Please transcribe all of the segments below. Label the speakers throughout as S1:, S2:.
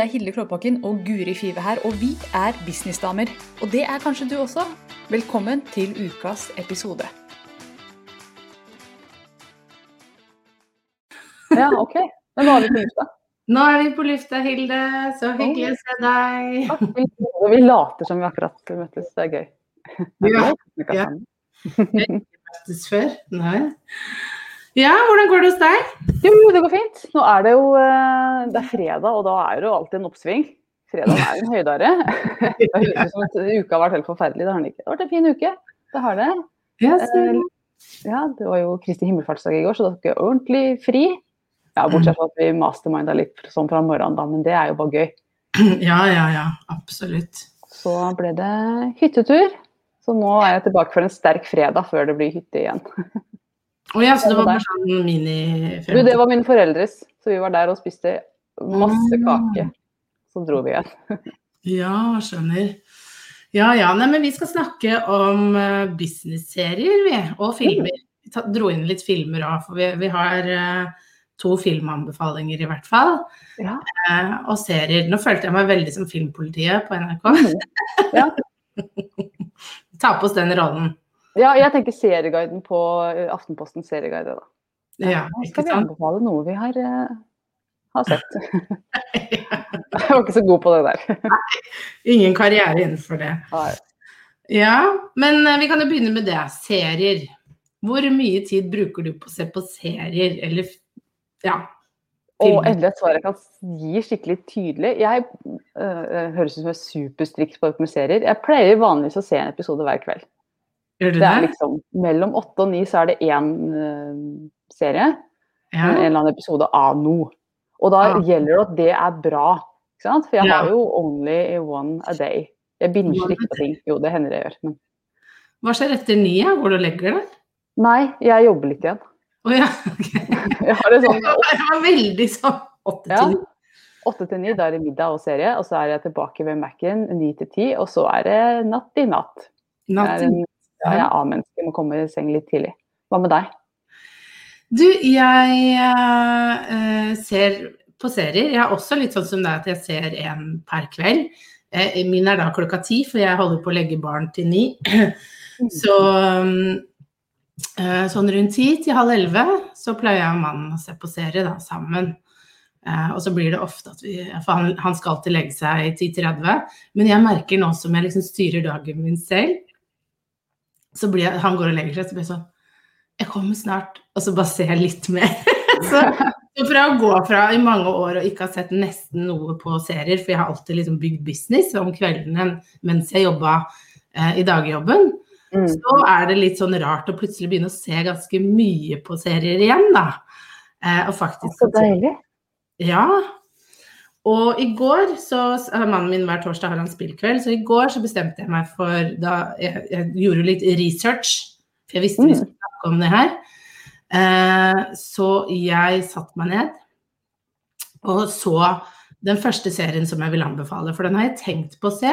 S1: Det er Hilde Klåbakken og Guri Five her, og vi er businessdamer. Og det er kanskje du også. Velkommen til ukas episode.
S2: Ja, ok. Men nå er vi på lufta.
S3: Nå er vi på lufta, Hilde. Så hyggelig å se deg.
S2: Og vi later som vi akkurat møttes. Det er gøy.
S3: Ja, ja. Vi har ikke møttes før. Nei. Ja, hvordan går det hos deg?
S2: Jo, jo, det går fint. Nå er det jo eh, det er fredag, og da er det jo alltid en oppsving. Fredag er en høydare. Det høres ut som at uka har vært helt forferdelig. Det har den ikke. Det har vært en fin uke. Det har det.
S3: Ja,
S2: Eh, Ja, det var jo Kristi himmelfartsdag i går, så da tok jeg ordentlig fri. Ja, Bortsett fra at vi masterminda litt sånn fra morgenen, da, men det er jo bare gøy.
S3: ja, ja, ja. Absolutt.
S2: Så ble det hyttetur. Så nå er jeg tilbake for en sterk fredag før det blir hytte igjen.
S3: Å ja, så det var bare sånn mini
S2: Du, det var mine foreldres, så vi var der og spiste masse kake. Så dro vi igjen.
S3: Ja, skjønner. Ja, ja. Nei, men vi skal snakke om uh, businessserier, vi. Og filmer. Vi ta, dro inn litt filmer òg, for vi, vi har eh, to filmanbefalinger i hvert fall.
S2: Ja.
S3: Eh, og serier. Nå følte jeg meg veldig som Filmpolitiet på NRK.
S2: Ja.
S3: Ta på oss den rollen.
S2: Ja, jeg tenker serieguiden på eh, Aftenpostens serieguide. da.
S3: Ja,
S2: skal vi anbefale noe vi har, eh, har sett. jeg var ikke så god på det der.
S3: Ingen karriere innenfor det.
S2: Nei.
S3: Ja, men eh, vi kan jo begynne med det. Serier. Hvor mye tid bruker du på å se på serier, eller ja.
S2: Og endelig et svar jeg kan gi skikkelig tydelig. Jeg øh, høres ut som jeg er superstrikt på serier. Jeg pleier vanligvis å se en episode hver kveld.
S3: Gjør
S2: Det
S3: det?
S2: er liksom, mellom åtte og ni så er det én uh, serie.
S3: Ja.
S2: en eller annen episode av noe. Og da
S3: ja.
S2: gjelder det at det er bra. Ikke sant? For jeg har jo only one a day. Jeg binger ikke på ting. Jo, det hender jeg gjør. Men
S3: Hva skjer etter ni? Hvor du legger deg?
S2: nei, jeg jobber litt igjen.
S3: Å ja. ok.
S2: Jeg har det sånn
S3: Det var veldig sånn åtte til ni.
S2: åtte til ni, da er det middag og serie. Og så er jeg tilbake ved Mac-en ni til ti, og så er det natt i natt.
S3: Natt
S2: er,
S3: natt?
S2: en, ja, jeg er A-menneske, må komme i seng litt tidlig. Hva med deg?
S3: Du, jeg eh, ser på serier. Jeg er også litt sånn som deg at jeg ser en per kveld. Eh, min er da klokka ti, for jeg holder på å legge barn til ni. Så um, eh, sånn rundt ti til halv elleve så pleier jeg og mannen å se på serie da, sammen. Eh, og så blir det ofte at vi For han, han skal alltid legge seg i 10.30. Men jeg merker nå som jeg liksom styrer dagen min selv, så blir jeg Han går og legger seg, så blir jeg sånn jeg kommer snart, og så bare ser jeg litt mer. så, så fra å gå fra i mange år og ikke ha sett nesten noe på serier, for jeg har alltid liksom bygd business om kveldene mens jeg jobba eh, i dagjobben,
S2: Mm.
S3: så er det litt sånn rart å plutselig begynne å se ganske mye på serier igjen, da. Eh, og faktisk
S2: Så deilig.
S3: ja. Og i går så har Mannen min hver torsdag har han spillkveld, så i går så bestemte jeg meg for da Jeg, jeg gjorde litt research, for jeg visste vi
S2: Mm.
S3: skulle snakke om det her. Eh, så jeg satte meg ned og så den første serien som jeg vil anbefale, for den har jeg tenkt på å se,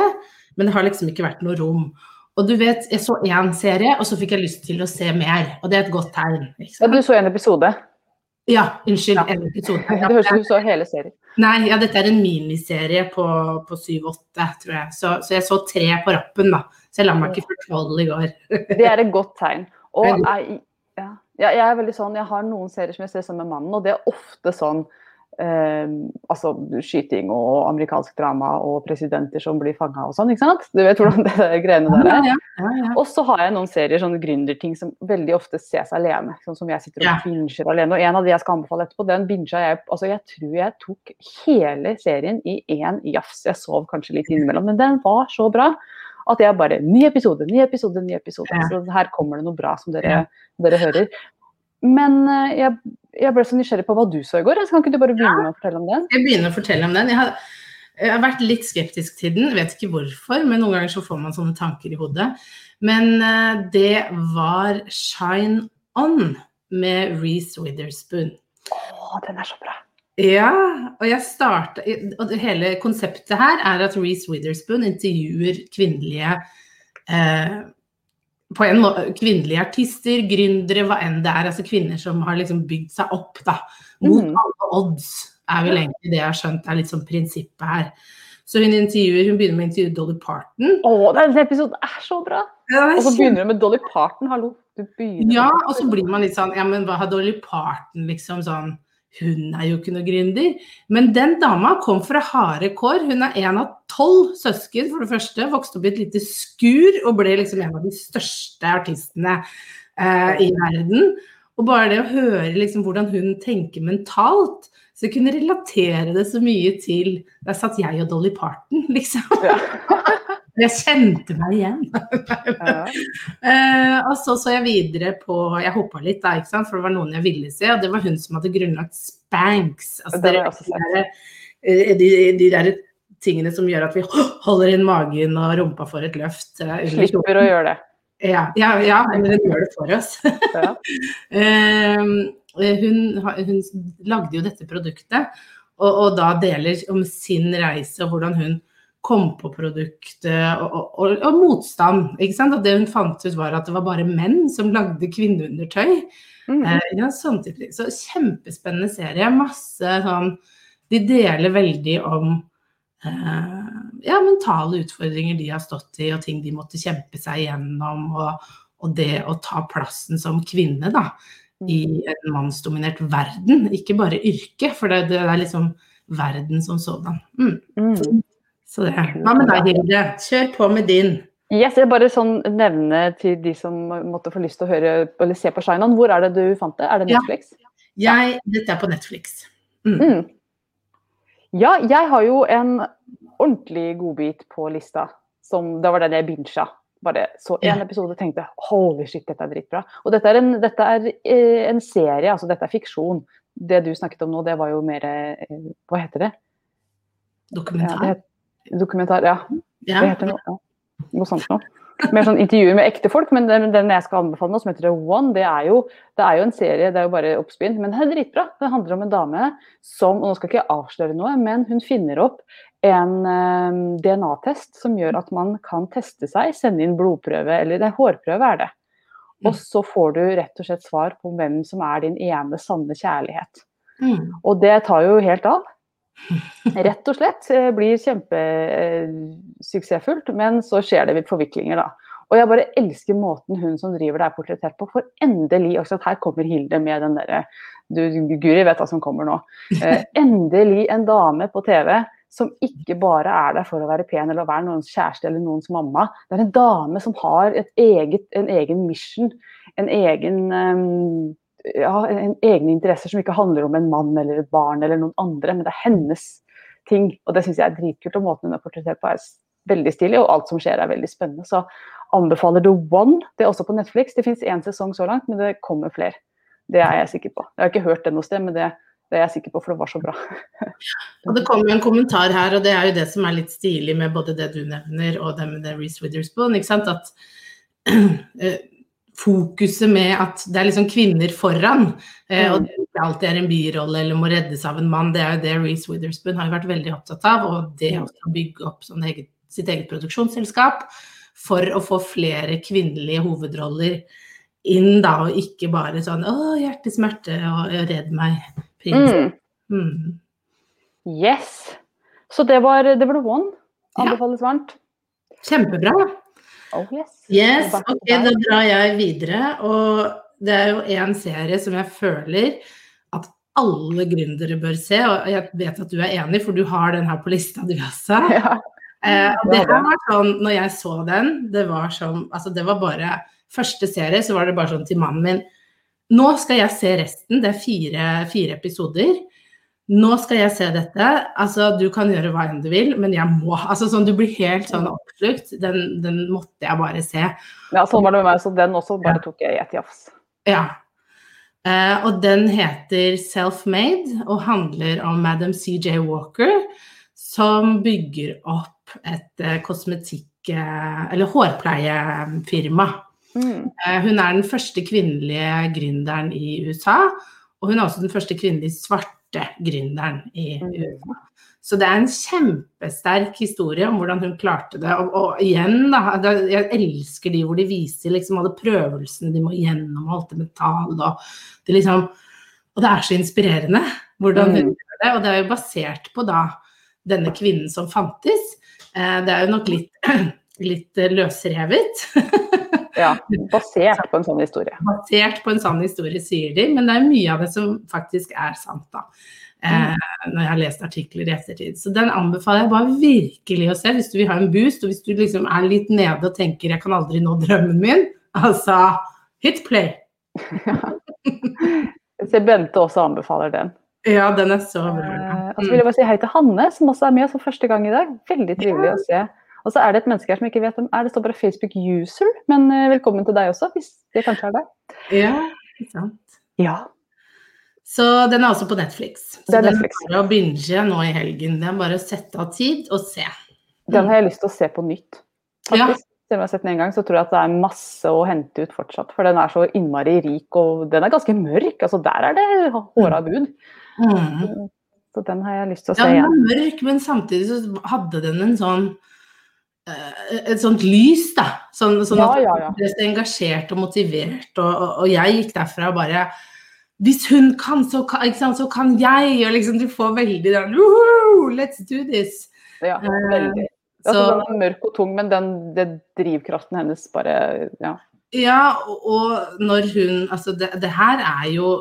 S3: men det har liksom ikke vært noe rom. Og du vet, jeg så én serie, og så fikk jeg lyst til å se mer, og det er et godt tegn. Ikke
S2: Ja, du så en episode.
S3: Ja, unnskyld,
S2: Ja.
S3: en episode.
S2: Det høres ut som du så hele serien.
S3: Nei, ja, dette er en miniserie på, på 7-8, tror jeg. Så, så jeg så tre på rappen, da. Så jeg la meg ikke fortelle i går.
S2: Det er et godt tegn. Og jeg, ja, jeg er veldig sånn, jeg har noen serier som jeg ser sammen med mannen, og det er ofte sånn altså skyting og amerikansk drama og presidenter som blir fanga og sånn, ikke sant? Du vet hvordan det greiene der er.
S3: Ja, ja, ja.
S2: Og så har jeg noen serier, sånne gründerting som veldig ofte ses alene. Sånn som jeg sitter og binger alene. Og en av de jeg skal anbefale etterpå, den binga jeg Altså jeg tror jeg tok hele serien i én jafs. Jeg sov kanskje litt innimellom, men den var så bra at jeg bare Ny episode, ny episode, ny episode. Så her kommer det noe bra som dere, dere hører. Men eh, jeg, jeg ble så nysgjerrig på hva du så i går. Så kan ikke du bare begynne med å fortelle om den?
S3: Jeg begynner å fortelle om den. Jeg har, jeg har vært litt skeptisk til den, vet ikke hvorfor, men noen ganger så får man sånne tanker i hodet. Men uh, det var Shine On med Reece Witherspoon.
S2: Å, den er så bra.
S3: Ja, og jeg starta Og det hele konseptet her er at Reece Witherspoon intervjuer kvinnelige eh, på en måte, kvinnelige artister, gründere, hva enn det er. Altså kvinner som har liksom bygd seg opp da, mot
S2: mm.
S3: alle odds. er vel egentlig det jeg har skjønt er litt sånn prinsippet her. Så hun, intervjuer, hun begynner med å intervjue Dolly Parton.
S2: Å, den episoden er så bra!
S3: Ja,
S2: Og så begynner hun med Dolly Parton, hallo. Du
S3: Ja, og så blir man litt sånn Ja, men hva har Dolly Parton liksom sånn Hun er jo ikke noe gründer. Men den dama kom fra harde kår. Hun er en av tolv søsken, for det første. Vokste opp i et lite skur og ble liksom en av de største artistene eh, i verden. Og bare det å høre liksom hvordan hun tenker mentalt, så kunne relatere det så mye til Der satt jeg og Dolly Parton, liksom.
S2: Ja.
S3: Jeg kjente meg igjen.
S2: Ja.
S3: uh, og så så jeg videre på Jeg hoppa litt, da, ikke sant? for det var noen jeg ville se, og det var hun som hadde grunnlagt Spanks. Altså,
S2: Det
S3: de, eh, de, de der tingene som gjør at vi holder inn magen og rumpa får et løft. Uh.
S2: Slipper å gjøre det.
S3: Ja, ja, ja, men hun gjør det for oss.
S2: Ja.
S3: Eh, hun, hun lagde jo dette produktet, og, og da deler om sin reise og hvordan hun kom på produktet og, og, og, motstand. Og det hun fant ut var at det var bare menn som lagde kvinneundertøy.
S2: Mm.
S3: Eh, ja, sånn type. Så kjempespennende serie. Masse sånn De deler veldig om eh, ja, mentale utfordringer de har stått i, og ting de måtte kjempe seg igjennom. Og, og det å ta plassen som kvinne, da. I en mannsdominert verden, ikke bare yrke. For det, det er liksom verden som sådan. Mm.
S2: Mm.
S3: Så det. Hva med deg, Hilde? Kjør på med din.
S2: Yes, jeg bare sånn nevne til de som måtte få lyst til å høre eller se på Shinon. Hvor er det du fant det? Er det
S3: Ja.
S2: Netflix?
S3: Jeg, dette er på Netflix. Mm.
S2: Mm. Ja, jeg har jo en ordentlig godbit på lista. Som, det var den jeg bincha. Bare så en episode og tenkte holy shit, dette er dritbra. Og dette er, en, dette er eh, en serie, altså dette er fiksjon. Det du snakket om nå, det var jo mer eh, Hva heter det? Ja,
S3: Dokumentar.
S2: det het, dokumentar, ja.
S3: Ja.
S2: Det heter noe, noe sånt noe. Mer sånn intervjuer med ekte folk, men den, den jeg skal anbefale nå, som heter One, det er, jo, det er jo en serie, det er jo bare oppspinn, men det er dritbra. Det handler om en dame som, og nå skal ikke avsløre noe, men hun finner opp en eh, DNA-test som gjør at man kan teste seg, sende inn blodprøve, eller det er hårprøve er det. Og så får du rett og slett svar på hvem som er din ene sanne kjærlighet.
S3: Mm.
S2: Og det tar jo helt av. Rett og slett. eh, Blir kjempesuksessfullt, men så skjer det forviklinger, da. Og jeg bare elsker måten hun som driver det er portrettert på. For endelig også at Her kommer Hilde med den derre du, Guri vet hva som kommer nå. Eh, endelig en dame på TV som ikke bare er der for å være pen eller å være noens kjæreste eller noens mamma. Det er en dame som har et eget, en egen mission, en egen eh, ja, egen interesser som ikke handler om en mann eller et barn eller noen andre, men det er hennes ting. Og det syns jeg er dritkult, og måten hun er portrettert på er veldig stilig, og alt som skjer er veldig spennende. Så anbefaler The One. Det er også på Netflix. Det fins én sesong så langt, men det kommer flere. Det er jeg sikker på. Jeg har ikke hørt det noe sted, men det, det er jeg sikker på, for det var så bra.
S3: Og det kommer en kommentar her, og det er jo det som er litt stilig med både det du nevner og det med det Reece Witherspoon. ikke sant, at eh, Fokuset med at det er liksom kvinner foran, eh, og det ikke alltid er en birolle eller må reddes av en mann, det er jo det Reece Witherspoon har vært veldig opptatt av. Og det å bygge opp sånn eget, sitt eget produksjonsselskap for å få flere kvinnelige hovedroller inn, da, og ikke bare sånn 'Å, hjertesmerte', og 'redd meg', prins.
S2: Mm.
S3: Mm.
S2: Yes. Så det var, det var The One.
S3: Ja.
S2: Anbefales varmt.
S3: Kjempebra.
S2: Oh yes.
S3: Yes, ok, da drar jeg videre. Og det er jo en serie som jeg føler at alle gründere bør se. Og jeg vet at du er enig, for du har den her på lista du også.
S2: Ja.
S3: Eh, det
S2: her
S3: var sånn, når jeg så den, det var sånn Altså, det var bare Første serie, så var det bare sånn til mannen min Nå skal jeg se resten. Det er fire, fire episoder. Nå skal jeg se dette. Altså, du kan gjøre hva enn du vil, men jeg må. Altså, sånn, du blir helt sånn oppslukt. Den, den måtte jeg bare se.
S2: ja, sånn var det med meg. Så den også bare tok jeg i ett jafs.
S3: Ja. Eh, og den heter Self-Made og handler om Madam CJ Walker, som bygger opp et eh, kosmetikk- eh, eller hårpleiefirma.
S2: Mm.
S3: Eh, hun er den første kvinnelige gründeren i USA, og hun er også den første kvinnelige svarte gründeren i
S2: Mm.
S3: USA. Så det er en kjempesterk historie om hvordan hun klarte det. Og, og igjen, da, jeg elsker de hvor de viser liksom alle prøvelsene de må gjennom, alt det mentale og det liksom Og det er så inspirerende. hvordan hun
S2: Mm.
S3: gjør det. Og det er jo basert på da denne kvinnen som fantes. Eh, det er jo nok litt, litt løsrevet.
S2: Ja, basert på en sånn historie.
S3: basert på en sann historie, sier de, men det er mye av det som faktisk er sant, da. Eh, når jeg har lest artikler i ettertid. Så den anbefaler jeg bare virkelig å se hvis du vil ha en boost, og hvis du liksom er litt nede og tenker 'jeg kan aldri nå drømmen min', altså hit play.
S2: Jeg ser Bente også anbefaler den.
S3: Ja, den er så bra.
S2: Eh, og så vil jeg bare si hei til Hanne, som også er med oss for første gang i dag. Veldig trivelig å se. Og så er det et menneske her som ikke vet hvem er. Det står bare Facebook user, men eh, velkommen til deg også, hvis det kanskje er deg.
S3: Ja, ikke sant.
S2: Ja.
S3: Så den er også på Netflix. Så
S2: Det er Netflix.
S3: den er bare å binge nå i helgen. Det er bare å sette av tid og se.
S2: Den har jeg lyst til å se på nytt.
S3: Ja.
S2: Faktisk. Selv om jeg har sett den en gang, så tror jeg at det er masse å hente ut fortsatt. For den er så innmari rik, og den er ganske mørk. Altså der er det håra bud.
S3: Mm.
S2: Så den har jeg lyst til å
S3: Ja,
S2: se
S3: den er mørk, men samtidig så hadde den en sånn et sånt lys, da. Sånn, sånn at
S2: ja, ja.
S3: ja. ble så engasjert og motivert. Og, og, og jeg gikk derfra bare Hvis hun kan, så kan, sant, så kan jeg! Og liksom du får veldig den Let's do this!
S2: Ja,
S3: Eh,
S2: veldig.
S3: Så,
S2: Altså, den er mørk og tung, men den, det drivkraften hennes bare Ja.
S3: ja, og, når hun Altså, det, det her er jo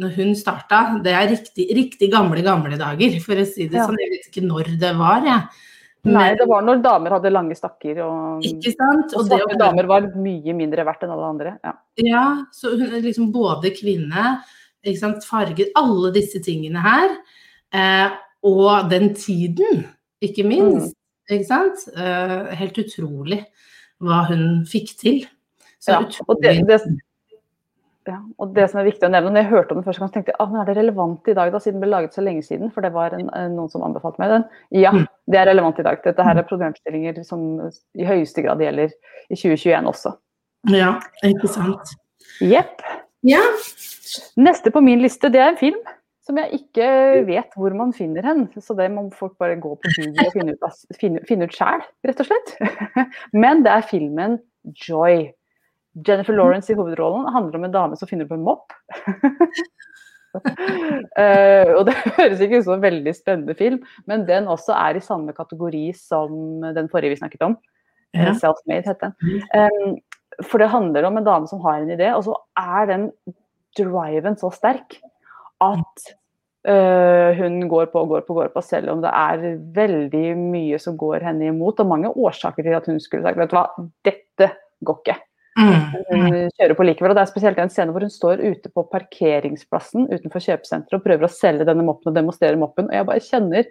S3: når hun starta, det er riktig, riktig gamle, gamle dager, for å si det sånn. Jeg vet ikke når det var, jeg.
S2: Nei, det var når damer hadde lange stakker, og,
S3: Ikke sant?
S2: og
S3: Og
S2: svarte damer var mye mindre verdt enn alle andre. Ja.
S3: Ja, så hun er liksom både kvinne, ikke sant, farget, alle disse tingene her. Eh, og den tiden, ikke minst. Ikke sant? Eh, helt utrolig hva hun fikk til. Så
S2: Ja, og det,
S3: utrolig
S2: det, ja, og det som er viktig å nevne, når jeg hørte om den første gang, så tenkte jeg ah, men er det relevant i dag, da, siden den ble laget så lenge siden? For det var en, en- noen som anbefalte meg den. Ja,
S3: Mm.
S2: det er relevant i dag. Dette her er problemstillinger som i høyeste grad gjelder i 2021 også.
S3: Ja, ikke sant.
S2: Jepp.
S3: Ja.
S2: Neste på min liste, det er en film som jeg ikke vet hvor man finner hen. Så det må folk bare gå på Google og finne ut, finne, finne ut sjæl, rett og slett. Men det er filmen Joy. Jennifer Lawrence i hovedrollen handler om en dame som finner opp en mopp. uh, og det høres ikke ut som en veldig spennende film, men den også er i samme kategori som den forrige vi snakket om.
S3: Ja.
S2: Eh, Self-made het den. Um, for det handler om en dame som har en idé, og så er den driven så sterk at uh, hun går på og går på og går på, selv om det er veldig mye som går henne imot, og mange årsaker til at hun skulle sagt vet du hva, dette går ikke.
S3: Mm.
S2: Kjører på likevel, og det er spesielt en scene hvor hun står ute på parkeringsplassen utenfor kjøpesenteret og prøver å selge denne moppen og demonstrere moppen, og jeg bare kjenner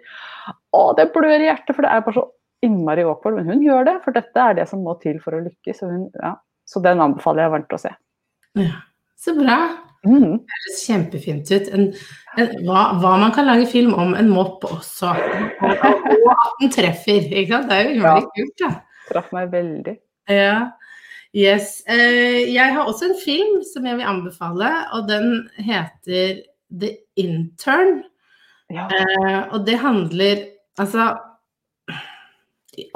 S2: å, det blør i hjertet, for det er bare så innmari awkward, men hun gjør det, for dette er det som må til for å lykkes, hun, ja. Så den anbefaler jeg varmt å se.
S3: Så bra.
S2: Mm.
S3: Det høres kjempefint ut. En, en, hva, hva man kan lage film om en mopp også. Og, at den treffer. Ikke sant? Det er jo innmari kult, da.
S2: Traff meg veldig.
S3: Ja. Yes. Eh, jeg har også en film som jeg vil anbefale, og den heter The Intern.
S2: Ja.
S3: Eh, og det handler Altså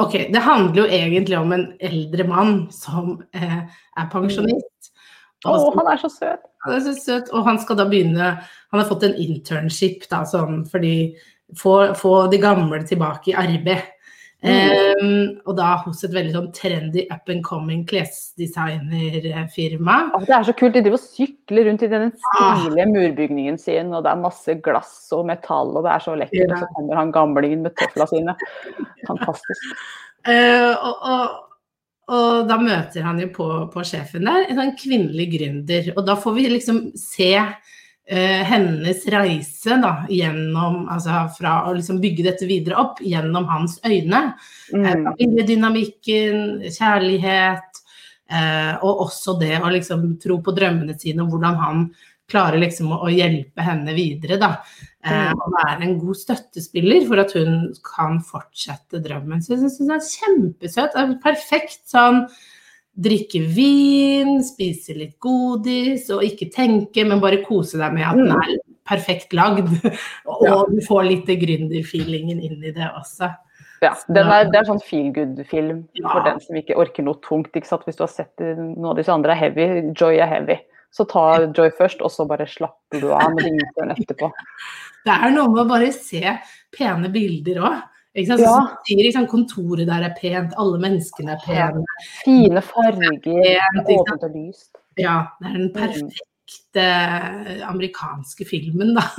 S3: Ok, det handler jo egentlig om en eldre mann som eh, er pensjonist.
S2: Å,
S3: oh,
S2: han er så søt!
S3: han er så søt, og han skal da begynne Han har fått en internship, da, sånn fordi Få, få de gamle tilbake i arbeid. Em, og da hos et veldig sånn trendy up and coming klesdesignerfirma.
S2: Å, det er så kult. De driver og sykler rundt i den
S3: Ah.
S2: stilige murbygningen sin, og det er masse glass og metall, og det er så lekkert. Og så kommer han gamlingen med tøfla sine. Fantastisk.
S3: Uh, og, og, og da møter han jo på, på sjefen der, en sånn kvinnelig gründer. Og da får vi liksom se eh, hennes reise da, gjennom, altså fra å liksom bygge dette videre opp, gjennom hans øyne. Eh,
S2: Mm.
S3: Familiedynamikken, kjærlighet, eh, og også det å liksom tro på drømmene sine, og hvordan han klarer liksom å, å hjelpe henne videre. da. Eh,
S2: Mm.
S3: og være en god støttespiller for at hun kan fortsette drømmen. Så jeg syns hun er kjempesøt. Er perfekt sånn drikke vin, spise litt godis og ikke tenke, men bare kose deg med at den er perfekt lagd. Og
S2: Ja.
S3: du får litt gründerfeelingen inn i det også.
S2: Ja, den er, det er sånn feel good-film
S3: Ja.
S2: for den som ikke orker noe tungt. ikke sant? Hvis du har sett noen av disse andre er heavy, Joy er heavy. Så ta Joy først, og så bare slapper du av med din etterpå.
S3: Det er noe med å bare se pene bilder òg. Ikke?
S2: Ja.
S3: sier, sant? Kontoret der er pent, alle menneskene er pene.
S2: Fine farger,
S3: Pent,
S2: åpent og lyst.
S3: Ja, det er den perfekte amerikanske filmen, da.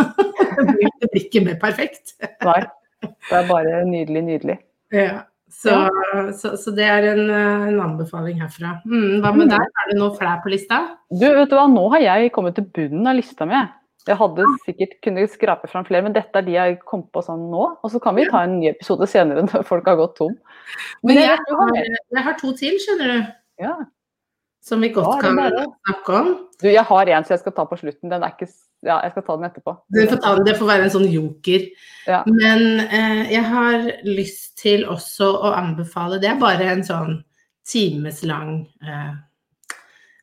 S3: Det blir, ikke mer perfekt.
S2: Nei, det er bare nydelig, nydelig.
S3: Ja. Så, så, så det er en, eh, en anbefaling herfra. Mm, hva med
S2: Mm.
S3: deg, er det noe flere på lista?
S2: Du, vet du hva, nå har jeg kommet til bunnen av lista mi. Jeg hadde sikkert kunne skrape fram flere, men dette er de jeg kom på sånn nå. Og så kan vi ta en ny episode senere når folk har gått tom.
S3: Men
S2: jeg
S3: jeg
S2: har
S3: jeg har to til, skjønner du.
S2: Ja.
S3: Som vi godt
S2: ja,
S3: kan snakke om.
S2: Du, jeg har en som jeg skal ta på slutten. Den er ikke Ja, jeg skal ta den etterpå.
S3: Ta det får være en sånn joker.
S2: Ja.
S3: Men eh, jeg har lyst til også å anbefale Det er bare en sånn timeslang eh,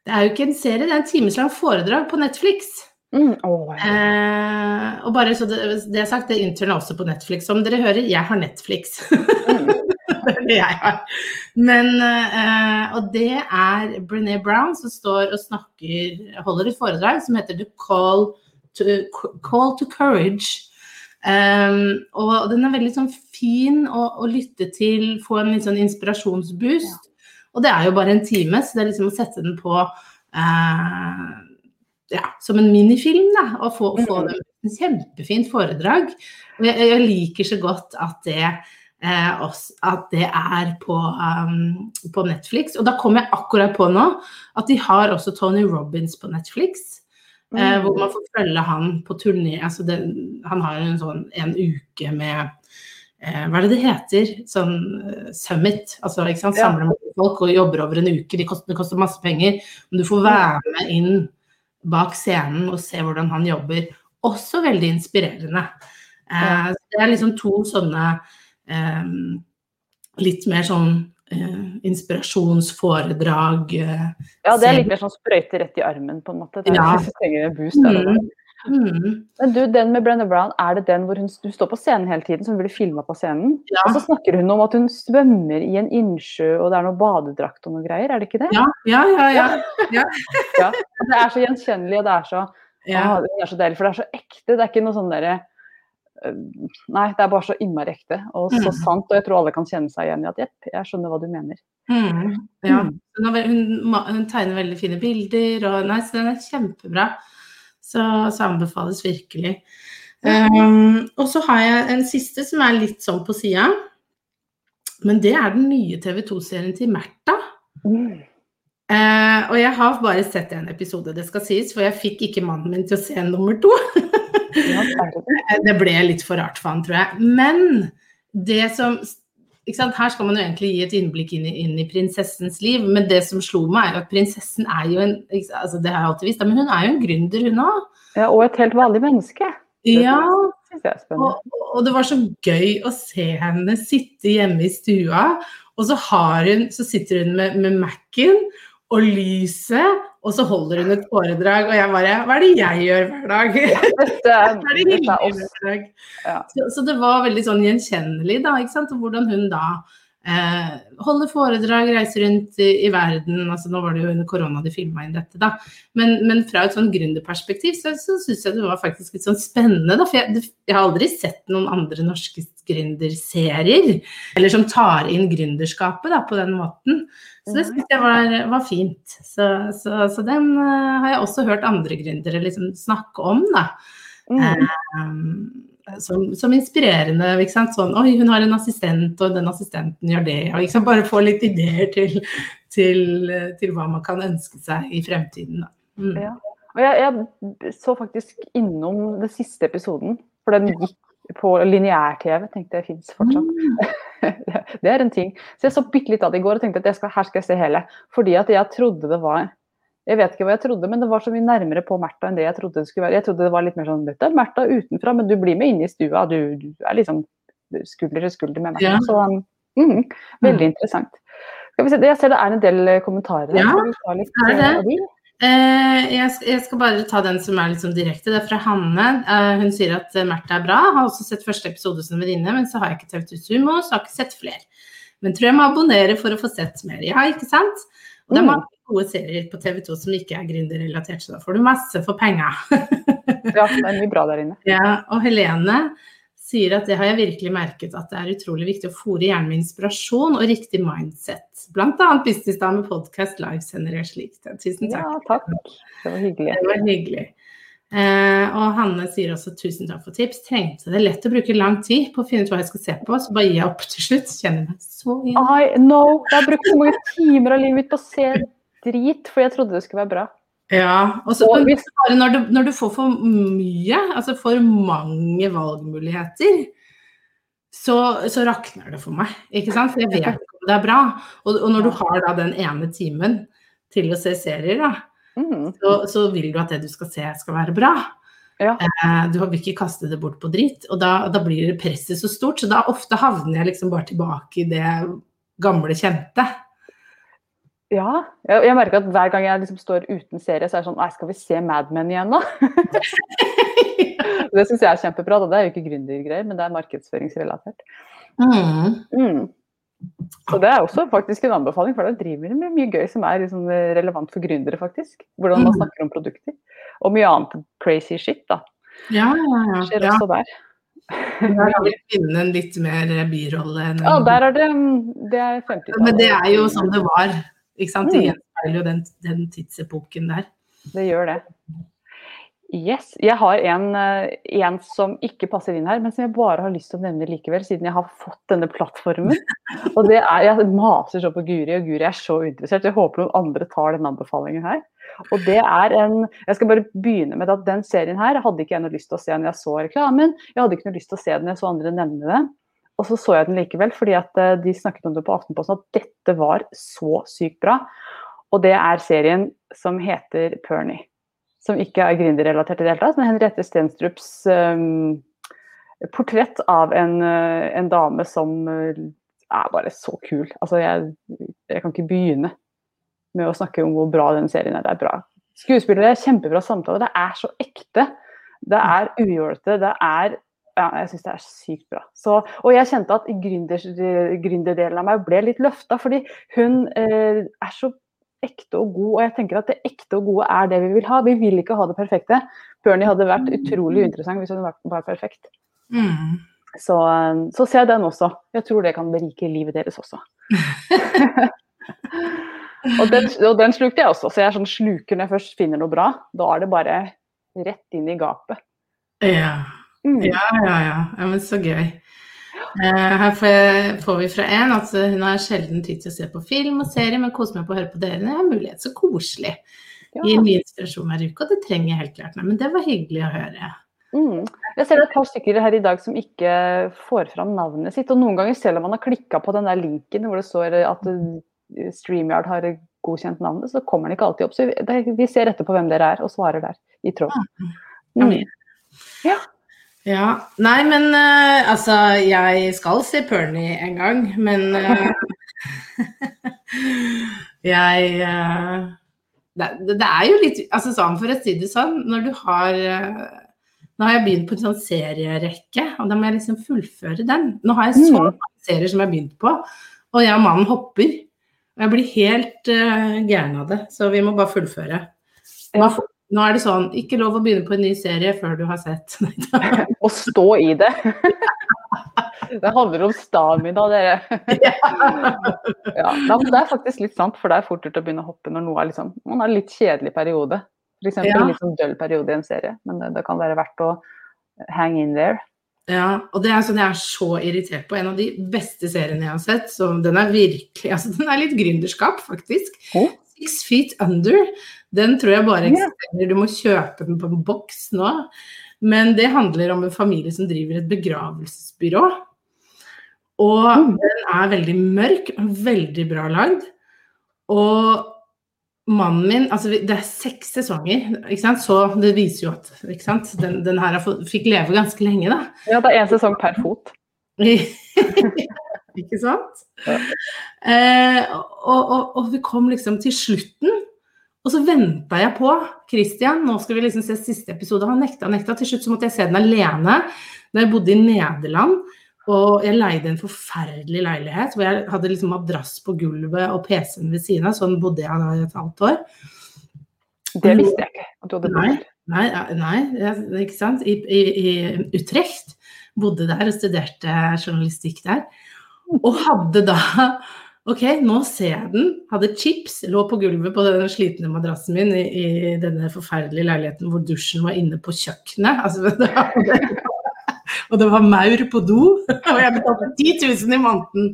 S3: Det er jo ikke en serie, det er en timeslang foredrag på Netflix.
S2: Mm, oh, ja.
S3: Eh, og bare så det, det er sagt, det intern er også på Netflix. Som dere hører, jeg har Netflix.
S2: Mm.
S3: det er det jeg har. Men, eh, og det er Brené Brown som står og snakker, holder et foredrag som heter The Call to, Call to Courage. Um, og den er veldig sånn fin å, å lytte til, få en litt sånn inspirasjonsboost. Og det er jo bare en time, så det er liksom å sette den på eh, ja, som en minifilm, da, og få, få dem et kjempefint foredrag. Og jeg, jeg liker så godt at det, eh, også, at det er på, um, på Netflix. Og da kom jeg akkurat på nå at de har også Tony Robins på Netflix. Eh, hvor man får følge han på turné. Altså det, han har en sånn en uke med eh, Hva er det det heter? Sånn eh, summit. Altså ikke sant? Samler ja. folk og jobber over en uke. Det koster, det koster masse penger. Men du får være med inn bak scenen og se hvordan han jobber. Også veldig inspirerende. Eh, det er liksom to sånne eh, litt mer sånn eh, inspirasjonsforedrag. Eh,
S2: Ja, det er litt mer sånn sprøyte rett i armen, på en måte. Det er,
S3: Ja.
S2: Hvis du boost mm.
S3: Mm.
S2: Men du, den med Brenna Brown, er det den hvor hun, du står på scenen hele tiden, som blir filma på scenen?
S3: Ja.
S2: Og så snakker hun om at hun svømmer i en innsjø, og det er noe badedrakt og noe greier, er det ikke det?
S3: Ja, ja, ja. ja.
S2: Ja. Det er så gjenkjennelig, og det er så,
S3: ja.
S2: ah, det er så deilig, for det er så ekte. Det er ikke noe sånn derre øh, Nei, det er bare så innmari ekte og så
S3: Mm.
S2: sant, og jeg tror alle kan kjenne seg igjen i at jepp, jeg skjønner hva du mener.
S3: Mm, ja.
S2: Mm.
S3: Hun, hun, hun tegner veldig fine bilder, og nei, så den er kjempebra. Så, så anbefales virkelig. Um, og så har jeg en siste som er litt sånn på sida. Men det er den nye TV 2-serien til Märtha.
S2: Mm.
S3: Uh, og jeg har bare sett en episode, det skal sies, for jeg fikk ikke mannen min til å se nummer to.
S2: Ja, det det?
S3: Ble litt for rart for han, tror jeg. Men det som? Her skal man jo egentlig gi et innblikk inn i, inn i prinsessens liv, men det som slo meg, er jo at prinsessen er jo en altså Det har jeg alltid visst, men hun er jo en gründer, hun òg.
S2: Ja, og et helt vanlig menneske.
S3: Ja,
S2: er spennende.
S3: og, og det var så gøy å se henne sitte hjemme i stua, og så, har hun, så sitter hun med, med Mac-en og lyset, og så holder hun et foredrag, og jeg bare Hva er det jeg gjør hver dag?
S2: Dette er,
S3: det
S2: dette er
S3: hver dag?
S2: Ja.
S3: Så, så det var veldig sånn gjenkjennelig, da, ikke sant? Hvordan hun da eh, holder foredrag, reiser rundt i, i verden. altså Nå var det jo under korona de filma inn dette, da. Men, men fra et sånn gründerperspektiv så, så syns jeg det var faktisk litt sånn spennende. Da, for jeg, det, jeg har aldri sett noen andre norske gründerserier eller som tar inn gründerskapet da, på den måten. Så det syns jeg var, var fint. Så, så, så den eh, har jeg også hørt andre gründere liksom snakke om, da.
S2: Mm.
S3: Um, som, som inspirerende. Ikke sant? Sånn, Oi, hun har en assistent, og den assistenten gjør det. Og liksom? Bare få litt ideer til, til, til hva man kan ønske seg i fremtiden. Da. Mm.
S2: Ja. Og jeg, jeg så faktisk innom den siste episoden, for den gikk på lineær-TV. Tenkte jeg fins fortsatt. det er en ting. Så jeg så bitte litt av det i går og tenkte at skal, her skal jeg se hele. Fordi at jeg trodde det var Jeg vet ikke hva jeg trodde, men det var så mye nærmere på Märtha enn det jeg trodde det skulle være. Jeg trodde det var litt mer sånn Dette er Märtha utenfra, men du blir med inn i stua. Du, du er liksom skulder til skulder med Märtha.
S3: Ja.
S2: Så mm, veldig interessant. Skal vi se, jeg ser det er en del kommentarer.
S3: Ja,
S2: litt,
S3: er det.
S2: Eh,
S3: jeg, skal, bare ta den som er sånn direkte. Det er fra Hanne. Eh, hun sier at eh, Märtha er bra. Har også sett første episode som venninne, men så har jeg ikke TV2 Sumo, så har ikke sett flere. Men tror jeg må abonnere for å få sett mer. Ja, ikke sant? Og det er
S2: Mm.
S3: mange gode serier på TV2 som ikke er gründerrelatert, så da får du masse for penga.
S2: Ja, det er mye bra der inne.
S3: Ja, og Helene sier at det har jeg virkelig merket at det er utrolig viktig å fòre hjernen med inspirasjon og riktig mindset. Annet Businessdame podkast, livesender og slikt. Tusen takk.
S2: Ja, takk. Det var hyggelig.
S3: Det var hyggelig. Eh, og Hanne sier også tusen takk for tips. Trengte det lett å bruke lang tid på å finne ut hva jeg skal se på, så bare gir jeg opp til slutt. Kjenner meg så igjen.
S2: I know. Jeg har brukt så mange timer av livet mitt på å se drit, for jeg trodde det skulle være bra.
S3: Ja, og så
S2: Og hvis-
S3: når du, når du får for mye, altså for mange valgmuligheter, så, så rakner det for meg. Ikke sant? For jeg vet ikke om det er bra. Og, og når du har da den ene timen til å se serier, da,
S2: Mm.
S3: så, så vil du at det du skal se skal være bra.
S2: Ja.
S3: Eh, du vil ikke kaste det bort på dritt. Og da, da blir det presset så stort, så da ofte havner jeg liksom bare tilbake i det gamle kjente.
S2: Ja. Jeg, jeg merker at hver gang jeg liksom står uten serie, så er det sånn Nei, skal vi se Mad Men igjen, da? det syns jeg er kjempebra. Da. Det er jo ikke gründergreier, men det er markedsføringsrelatert.
S3: Mm.
S2: Mm. Så det er også faktisk en anbefaling, for da driver de med mye gøy som er liksom relevant for gründere, faktisk. Hvordan man
S3: Mm.
S2: snakker om produkter. Og mye annet crazy shit, da.
S3: Ja, ja, ja.
S2: Skjer
S3: ja.
S2: også der.
S3: Der har vi kvinnen litt mer birolle enn
S2: Ja, der er det Det er 50-tallet.
S3: Men det er jo sånn det var. Ikke sant? Det
S2: Mm.
S3: gjenspeiler jo den, den tidsepoken der.
S2: Det gjør det. Yes. Jeg har en, eh, en som ikke passer inn her, men som jeg bare har lyst til å nevne likevel, siden jeg har fått denne plattformen. Og det er, Jeg maser så på Guri, og Guri er så interessert. Jeg håper noen andre tar denne anbefalingen her. Og det er en Jeg skal bare begynne med at den serien her hadde ikke jeg noe lyst til å se når jeg så reklamen. Jeg hadde ikke noe lyst til å se den når jeg så andre nevne det. Og så så jeg den likevel, fordi at eh, de snakket om det på Aftenposten at dette var så sykt bra. Og det er serien som heter Pernie. Som ikke er gründerrelatert i det hele tatt, men Henriette Stenstrups um, portrett av en, eh, en dame som er bare så kul. Altså, jeg, jeg kan ikke begynne med å snakke om hvor bra den serien er. Det er bra skuespillere, kjempebra samtale. Det er så ekte. Det er ujålete. Det er ja, jeg syns det er sykt bra. Så, og jeg kjente at gründer, gründerdelen av meg ble litt løfta, fordi hun eh, er så ekte og god. Og jeg tenker at det ekte og gode er det vi vil ha. Vi vil ikke ha det perfekte. Bernie hadde vært utrolig interessant hvis hun var, perfekt.
S3: Mm.
S2: Så, eh, så se den også. Jeg tror det kan berike livet deres også. og, den, og den slukte jeg også, så jeg er sånn sluker når jeg først finner noe bra. Da er det bare rett inn i gapet.
S3: Ja.
S2: Mm.
S3: ja, ja, ja. Ja, men så gøy. Eh, her får, vi fra en at hun har sjelden tid til å se på film og serie, men koser meg på å høre på dere når jeg har mulighet. Så koselig.
S2: Ja.
S3: Gir mye inspirasjon hver uke, og det trenger jeg helt klart. Men det var hyggelig å høre.
S2: Mm. Jeg ser er et par stykker her i dag som ikke får fram navnet sitt. Og noen ganger selv om man har klikka på den der linken hvor det står at StreamYard har godkjent navnet, så kommer den ikke alltid opp. Så vi, ser etterpå hvem dere er, og svarer der i tråd.
S3: Ja,
S2: Mm.
S3: Ja. Ja. Nei, men uh, altså Jeg skal se Pernie en gang, men uh, Jeg uh, det, det er jo litt altså sånn, For å si det sånn, når du har Nå har jeg begynt på en sånn serierekke, og da må jeg liksom fullføre den. Nå har jeg så
S2: Mm.
S3: mange serier som jeg har begynt på, og jeg og mannen hopper. Og jeg blir helt uh, gæren av det, så vi må bare fullføre. Nå,
S2: Ja.
S3: Nå er det sånn, ikke lov å begynne på en ny serie før du har sett.
S2: Å stå i det. Det handler om stamina, dere. Ja, det er faktisk litt sant, for det er fort gjort å begynne å hoppe når noe er liksom, man har en litt kjedelig periode. F.eks.
S3: Ja.
S2: en litt sånn døll periode i en serie. Men det, det kan være verdt å hang in there.
S3: Ja, og det er sånn jeg er så irritert på. En av de beste seriene jeg har sett, så den er virkelig altså Den er litt gründerskap, faktisk.
S2: Oh.
S3: Six Feet Under. Den tror jeg bare eksisterer. Du må kjøpe den på en boks nå. Men det handler om en familie som driver et begravelsesbyrå. Og
S2: Mm.
S3: den er veldig mørk, veldig bra lagd. Og mannen min Altså, det er seks sesonger, ikke sant? så det viser jo at ikke sant? Den, den her fikk leve ganske lenge, da.
S2: Ja, det er én sesong per fot.
S3: ikke sant? Eh, og, og, og vi kom liksom til slutten, og så venta jeg på Christian. Nå skal vi liksom se siste episode. Han nekta, nekta. Til slutt så måtte jeg se den alene da jeg bodde i Nederland. Og jeg leide en forferdelig leilighet hvor jeg hadde liksom madrass på gulvet og PC-en ved siden av. Sånn bodde jeg da i et halvt år.
S2: Det visste jeg ikke. at du hadde bodd.
S3: Nei, nei, ikke sant. I, i, i Utrecht. Bodde der og studerte journalistikk der. Og hadde da Ok, nå ser jeg den. Hadde chips, lå på gulvet på den slitne madrassen min i, i denne forferdelige leiligheten hvor dusjen var inne på kjøkkenet. Altså, det var, og det var maur på do. Og jeg betalte 10 000 i måneden.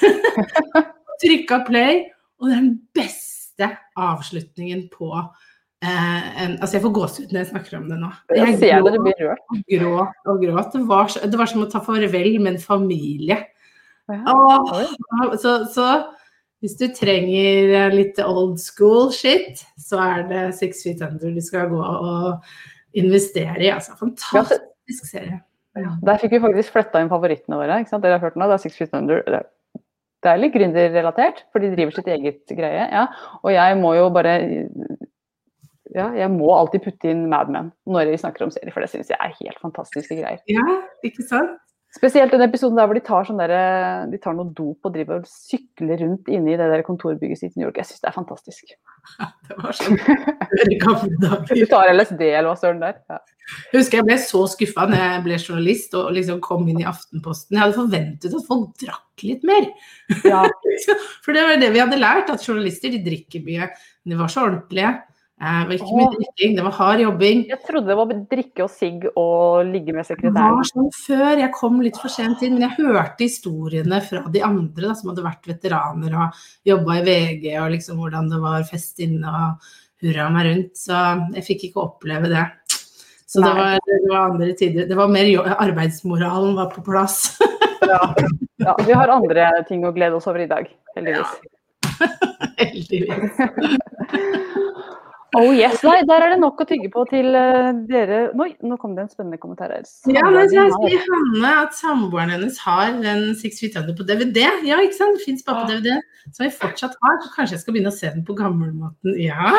S3: Trykka play, og det er den beste avslutningen på eh, en, Altså, jeg får gåsehud når jeg snakker om det nå.
S2: Jeg, ser det, blir rørt.
S3: Og gråt og gråt. Det var, det var som å ta farvel med en familie. Åh, så, så, hvis du trenger litt old school shit, så er det Six Feet Under du skal gå og investere i. Altså, fantastisk serie.
S2: Ja, der fikk vi faktisk fletta inn favorittene våre. Dere har hørt nå, det er Six Feet Under. Det er litt gründerrelatert, for de driver sitt eget greie. ja. Og jeg må jo bare ja, jeg må alltid putte inn Mad Men når vi snakker om serier, for det syns jeg er helt fantastiske greier.
S3: Ja, ikke sant?
S2: Spesielt den episoden der hvor de tar, sånn der, de tar noe dop og driver og sykler rundt inne i det der kontorbygget sitt i New York. Jeg syns det er fantastisk.
S3: Det var sånn.
S2: Du tar LSD eller hva søren der. Ja.
S3: Jeg husker jeg ble så skuffa når jeg ble journalist og liksom kom inn i Aftenposten. Jeg hadde forventet at folk drakk litt mer. Ja. For det var det vi hadde lært, at journalister de drikker mye. Men de var så ordentlige. Det var ikke mye drikking, det var hard jobbing.
S2: Jeg trodde det var drikke og sigg og ligge med sekretæren.
S3: Det var sånn før, jeg kom litt for sent inn, men jeg hørte historiene fra de andre da, som hadde vært veteraner og jobba i VG, og liksom hvordan det var fest inne og hurra meg rundt. Så jeg fikk ikke oppleve det. Så det var, det var, andre tider. Det var mer arbeidsmoralen var på plass.
S2: ja. ja. Vi har andre ting å glede oss over i dag, heldigvis.
S3: Ja. heldigvis.
S2: Oh yes, Nei, Der er det nok å tygge på til uh, dere Oi, nå kom det en spennende kommentar her.
S3: Ja, men jeg sier Hanne at samboeren hennes har den Six Feet Under på DVD. Ja, ikke sant? Det fins bare på DVD. Som vi fortsatt har. Så kanskje jeg skal begynne å se den på gammelmåten. Ja,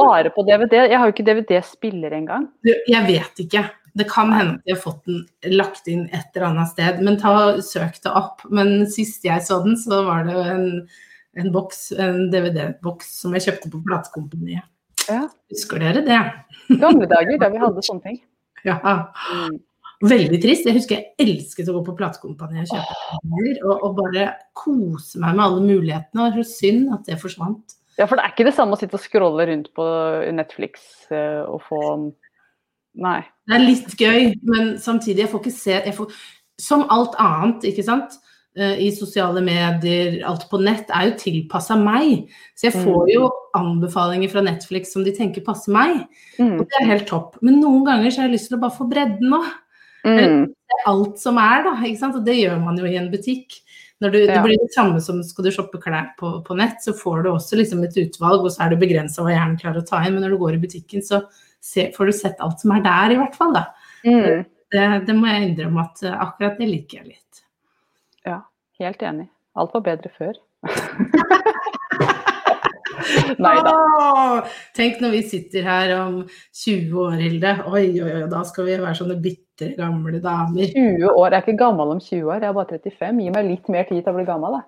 S2: bare på DVD? Jeg har jo ikke DVD-spiller engang.
S3: Jeg vet ikke. Det kan hende at de har fått den lagt inn et eller annet sted, men ta søk det opp. Men sist jeg så den, så var det en, en boks, en DVD-boks som jeg kjøpte på platekompaniet. Ja. Husker dere det?
S2: Gamle dager da vi hadde sånne ting.
S3: Ja. Mm. Veldig trist. Jeg husker jeg elsket å gå på platekompani og kjøpe plater, og, og, bare kose meg med alle mulighetene. Det er så synd at det forsvant.
S2: Ja, for det er ikke det samme å sitte og scrolle rundt på Netflix uh, og få Nei.
S3: Det er litt gøy, men samtidig, jeg får ikke se får, Som alt annet, ikke sant. Eh, i sosiale medier, alt på nett, er jo tilpassa meg. Så jeg får jo anbefalinger fra Netflix som de tenker passer meg. Mm. Og det er helt topp. Men noen ganger så har jeg lyst til å bare få bredden òg. Mm. Alt som er, da. ikke sant? Og det gjør man jo i en butikk. Du, ja. Det blir det samme som skal du shoppe klær på, på, nett, så får du også liksom et utvalg, og så er det begrensa hva hjernen klarer å ta inn. Men når du går i butikken, så se, får du sett alt som er der, i hvert fall. da. Mm. Det, det, må jeg innrømme at eh, akkurat det liker jeg litt.
S2: Helt enig. Alt var bedre før. Nei da.
S3: Tenk når vi sitter her om 20 år, Hilde. Oi, oi, oi, da skal vi være sånne bitre gamle damer.
S2: 20 år? Jeg er ikke gammel om 20 år, jeg er bare 35. Gi meg litt mer tid til å bli gammel, da.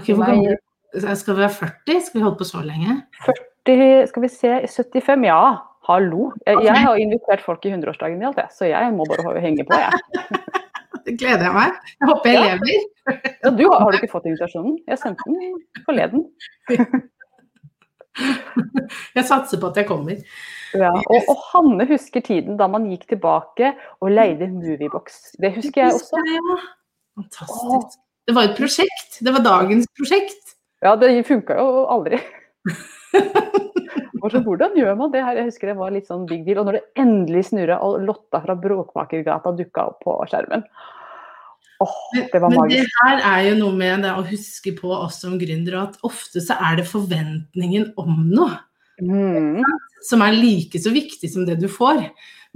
S3: Okay, hvor gammel? Skal vi være 40? Skal vi holde på så lenge?
S2: 40, skal vi se 75? Ja, hallo. Jeg, jeg har invitert folk i 100-årsdagen min, så jeg må bare henge på, jeg.
S3: Det gleder jeg meg. Jeg håper jeg ja. lever.
S2: Ja, du har, du ikke fått invitasjonen? Jeg sendte den forleden.
S3: Jeg satser på at jeg kommer.
S2: Ja, og, og, Hanne husker tiden da man gikk tilbake og leide Moviebox. Det husker jeg også.
S3: Fantastisk. Det var et prosjekt. Det var dagens prosjekt.
S2: Ja, det funka jo aldri. Så, hvordan gjør man det her? Jeg husker det var litt sånn big deal. Og når det endelig snurra og Lotta fra Bråkmakergata dukka opp på skjermen Åh, det var magisk.
S3: Men det her er jo noe med det å huske på oss som gründere, at ofte så er det forventningen om noe. Mm. Som er like så viktig som det du får.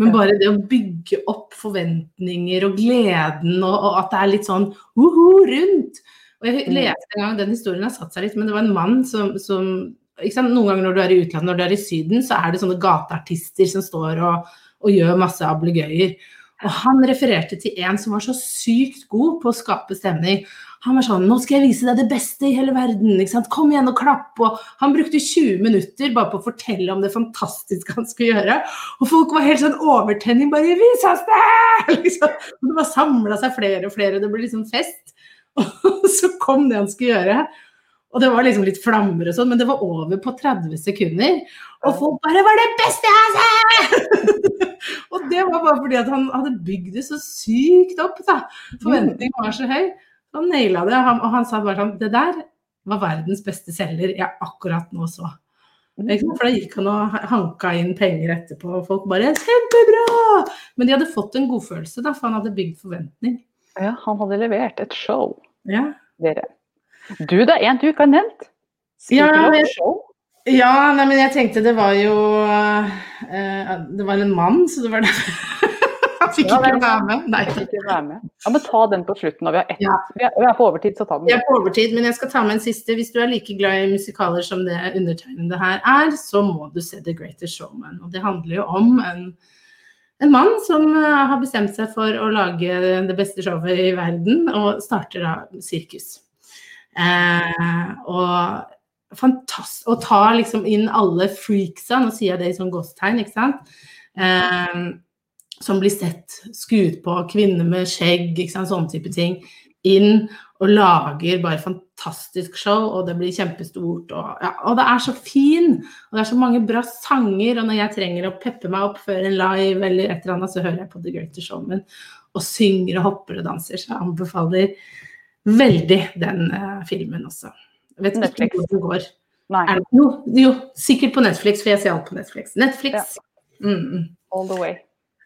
S3: Men bare det å bygge opp forventninger og gleden, og, og at det er litt sånn uhu rundt. Og Jeg mm. leste en gang, den historien har satt seg litt, men det var en mann som, som noen ganger når du er i utlandet, når du er i Syden, så er det sånne gateartister som står og, og gjør masse ablegøyer. Og han refererte til en som var så sykt god på å skape stemning. Han var sånn 'Nå skal jeg vise deg det beste i hele verden. Kom igjen og klapp.' Og han brukte 20 minutter bare på å fortelle om det fantastiske han skulle gjøre. Og folk var helt sånn overtenning. Bare 'Vis oss det!' Liksom. Det bare samla seg flere og flere. og Det ble liksom fest. Og så kom det han skulle gjøre. Og det var liksom litt flammer og sånn, men det var over på 30 sekunder. Og folk bare 'Var det beste jeg har sett!' og det var bare fordi at han hadde bygd det så sykt opp, da. Forventningen var så høy. Han naila det, og han sa bare sånn 'Det der var verdens beste selger jeg akkurat nå så'. For da gikk han og hanka inn penger etterpå, og folk bare 'Kjempebra!' Men de hadde fått en godfølelse, da, for han hadde bygd forventning.
S2: Ja, han hadde levert et show.
S3: Ja.
S2: Dere. Du, det er en du ikke har nevnt.
S3: Ja,
S2: Speaking show.
S3: Ja, nei, men jeg tenkte det var jo uh, Det var en mann, så det var det. Han fikk
S2: Ja,
S3: ikke være med. Nei.
S2: Ikke være med. Ja, men ta den på slutten. Vi, har ett-
S3: Ja.
S2: vi, er, vi er på overtid, så ta den.
S3: Vi er på overtid, men jeg skal ta med en siste. Hvis du er like glad i musikaler som det undertegnede her er, så må du se The Greatest Showman. Og det handler jo om en, en mann som eh, har bestemt seg for å lage det beste showet i verden, og starter da sirkus. Eh, og fantastisk Å ta liksom inn alle freaksa, nå sier jeg det i sånn gåstegn, ikke sant. Eh, som blir sett skuet på, kvinner med skjegg, ikke sant, sånne type ting, inn og lager bare fantastisk show, og det blir kjempestort. Og, ja, og det er så fin, og det er så mange bra sanger, og når jeg trenger å peppe meg opp før en live eller et eller annet, så hører jeg på The Greatest Showman og synger og hopper og danser, så jeg anbefaler veldig den uh, filmen også. Jeg vet ikke
S2: hvordan
S3: hvor den går. Det, jo, jo, sikkert på Netflix, for jeg ser alt på Netflix. Netflix. Mm,
S2: all the way.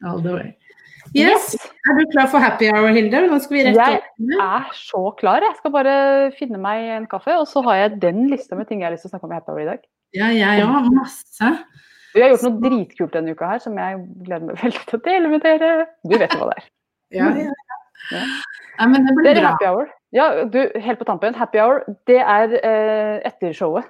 S3: all the way. Yes. Er du klar for happy hour, Hilde? Nå skal vi rett
S2: Jeg er så klar. Jeg skal bare finne meg en kaffe, og så har jeg den lista med ting jeg har lyst til å snakke om i Happy Hour i dag.
S3: Ja, jeg òg. Masse.
S2: Vi har gjort noe dritkult denne uka her som jeg gleder meg veldig til å dele med dere. Du vet jo hva det er.
S3: Ja, ja, ja.
S2: Ja.
S3: ja men det blir bra.
S2: happy hour. Ja, du, helt på tampen. Happy hour, det er eh, etter showet.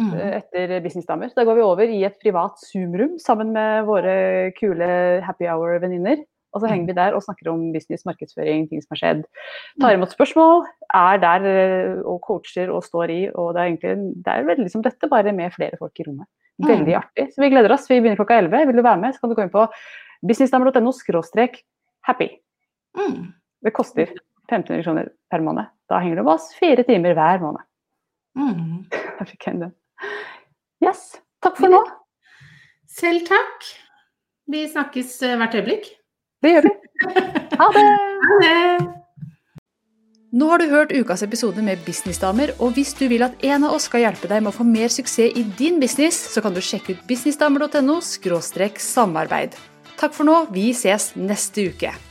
S3: Mm.
S2: eh, Etter Businessdamer. Da går vi over i et privat Zoom-rom sammen med våre kule happy hour-venninner. Og så henger vi der og snakker om business, markedsføring, ting som har skjedd. Tar imot spørsmål, er der eh, og coacher og står i. Og det er egentlig det er veldig som dette, bare med flere folk i rommet. Veldig artig. Så vi gleder oss. Vi begynner klokka 11. Vil du være med, så kan du gå inn på businessdamer.no happy.
S3: Mm.
S2: Det koster 1500 kroner per måned. Da henger du med oss fire timer hver måned.
S3: Mm.
S2: Da fikk jeg den. Yes. Takk for nå.
S3: Selv takk. Vi snakkes eh, hvert øyeblikk.
S2: Det gjør vi. Ha det.
S3: Ha det!
S1: Nå har du hørt ukas episode med Businessdamer, og hvis du vil at en av oss skal hjelpe deg med å få mer suksess i din business, så kan du sjekke ut businessdamer.no samarbeid. Takk for nå, vi ses neste uke.